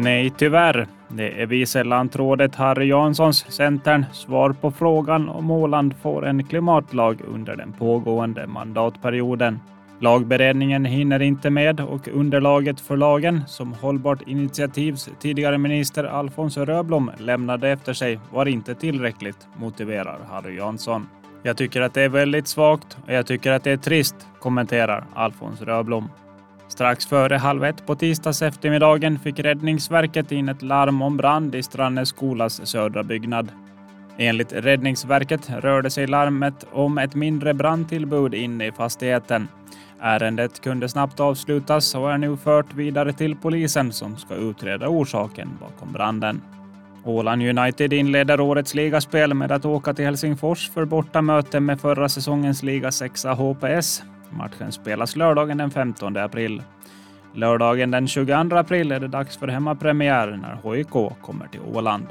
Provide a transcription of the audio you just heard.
Nej, tyvärr. Det är vice lantrådet Harry Janssons, Centern, svar på frågan om Åland får en klimatlag under den pågående mandatperioden. Lagberedningen hinner inte med och underlaget för lagen som Hållbart initiativs tidigare minister Alfons Röblom lämnade efter sig var inte tillräckligt, motiverar Harry Jansson. Jag tycker att det är väldigt svagt och jag tycker att det är trist, kommenterar Alfons Röblom. Strax före halv ett på tisdags eftermiddagen fick Räddningsverket in ett larm om brand i Strannäs skolas södra byggnad. Enligt Räddningsverket rörde sig larmet om ett mindre brandtillbud inne i fastigheten. Ärendet kunde snabbt avslutas och är nu fört vidare till polisen som ska utreda orsaken bakom branden. Åland United inleder årets ligaspel med att åka till Helsingfors för bortamöte med förra säsongens liga 6 HPS. Matchen spelas lördagen den 15 april. Lördagen den 22 april är det dags för hemmapremiär när HIK kommer till Åland.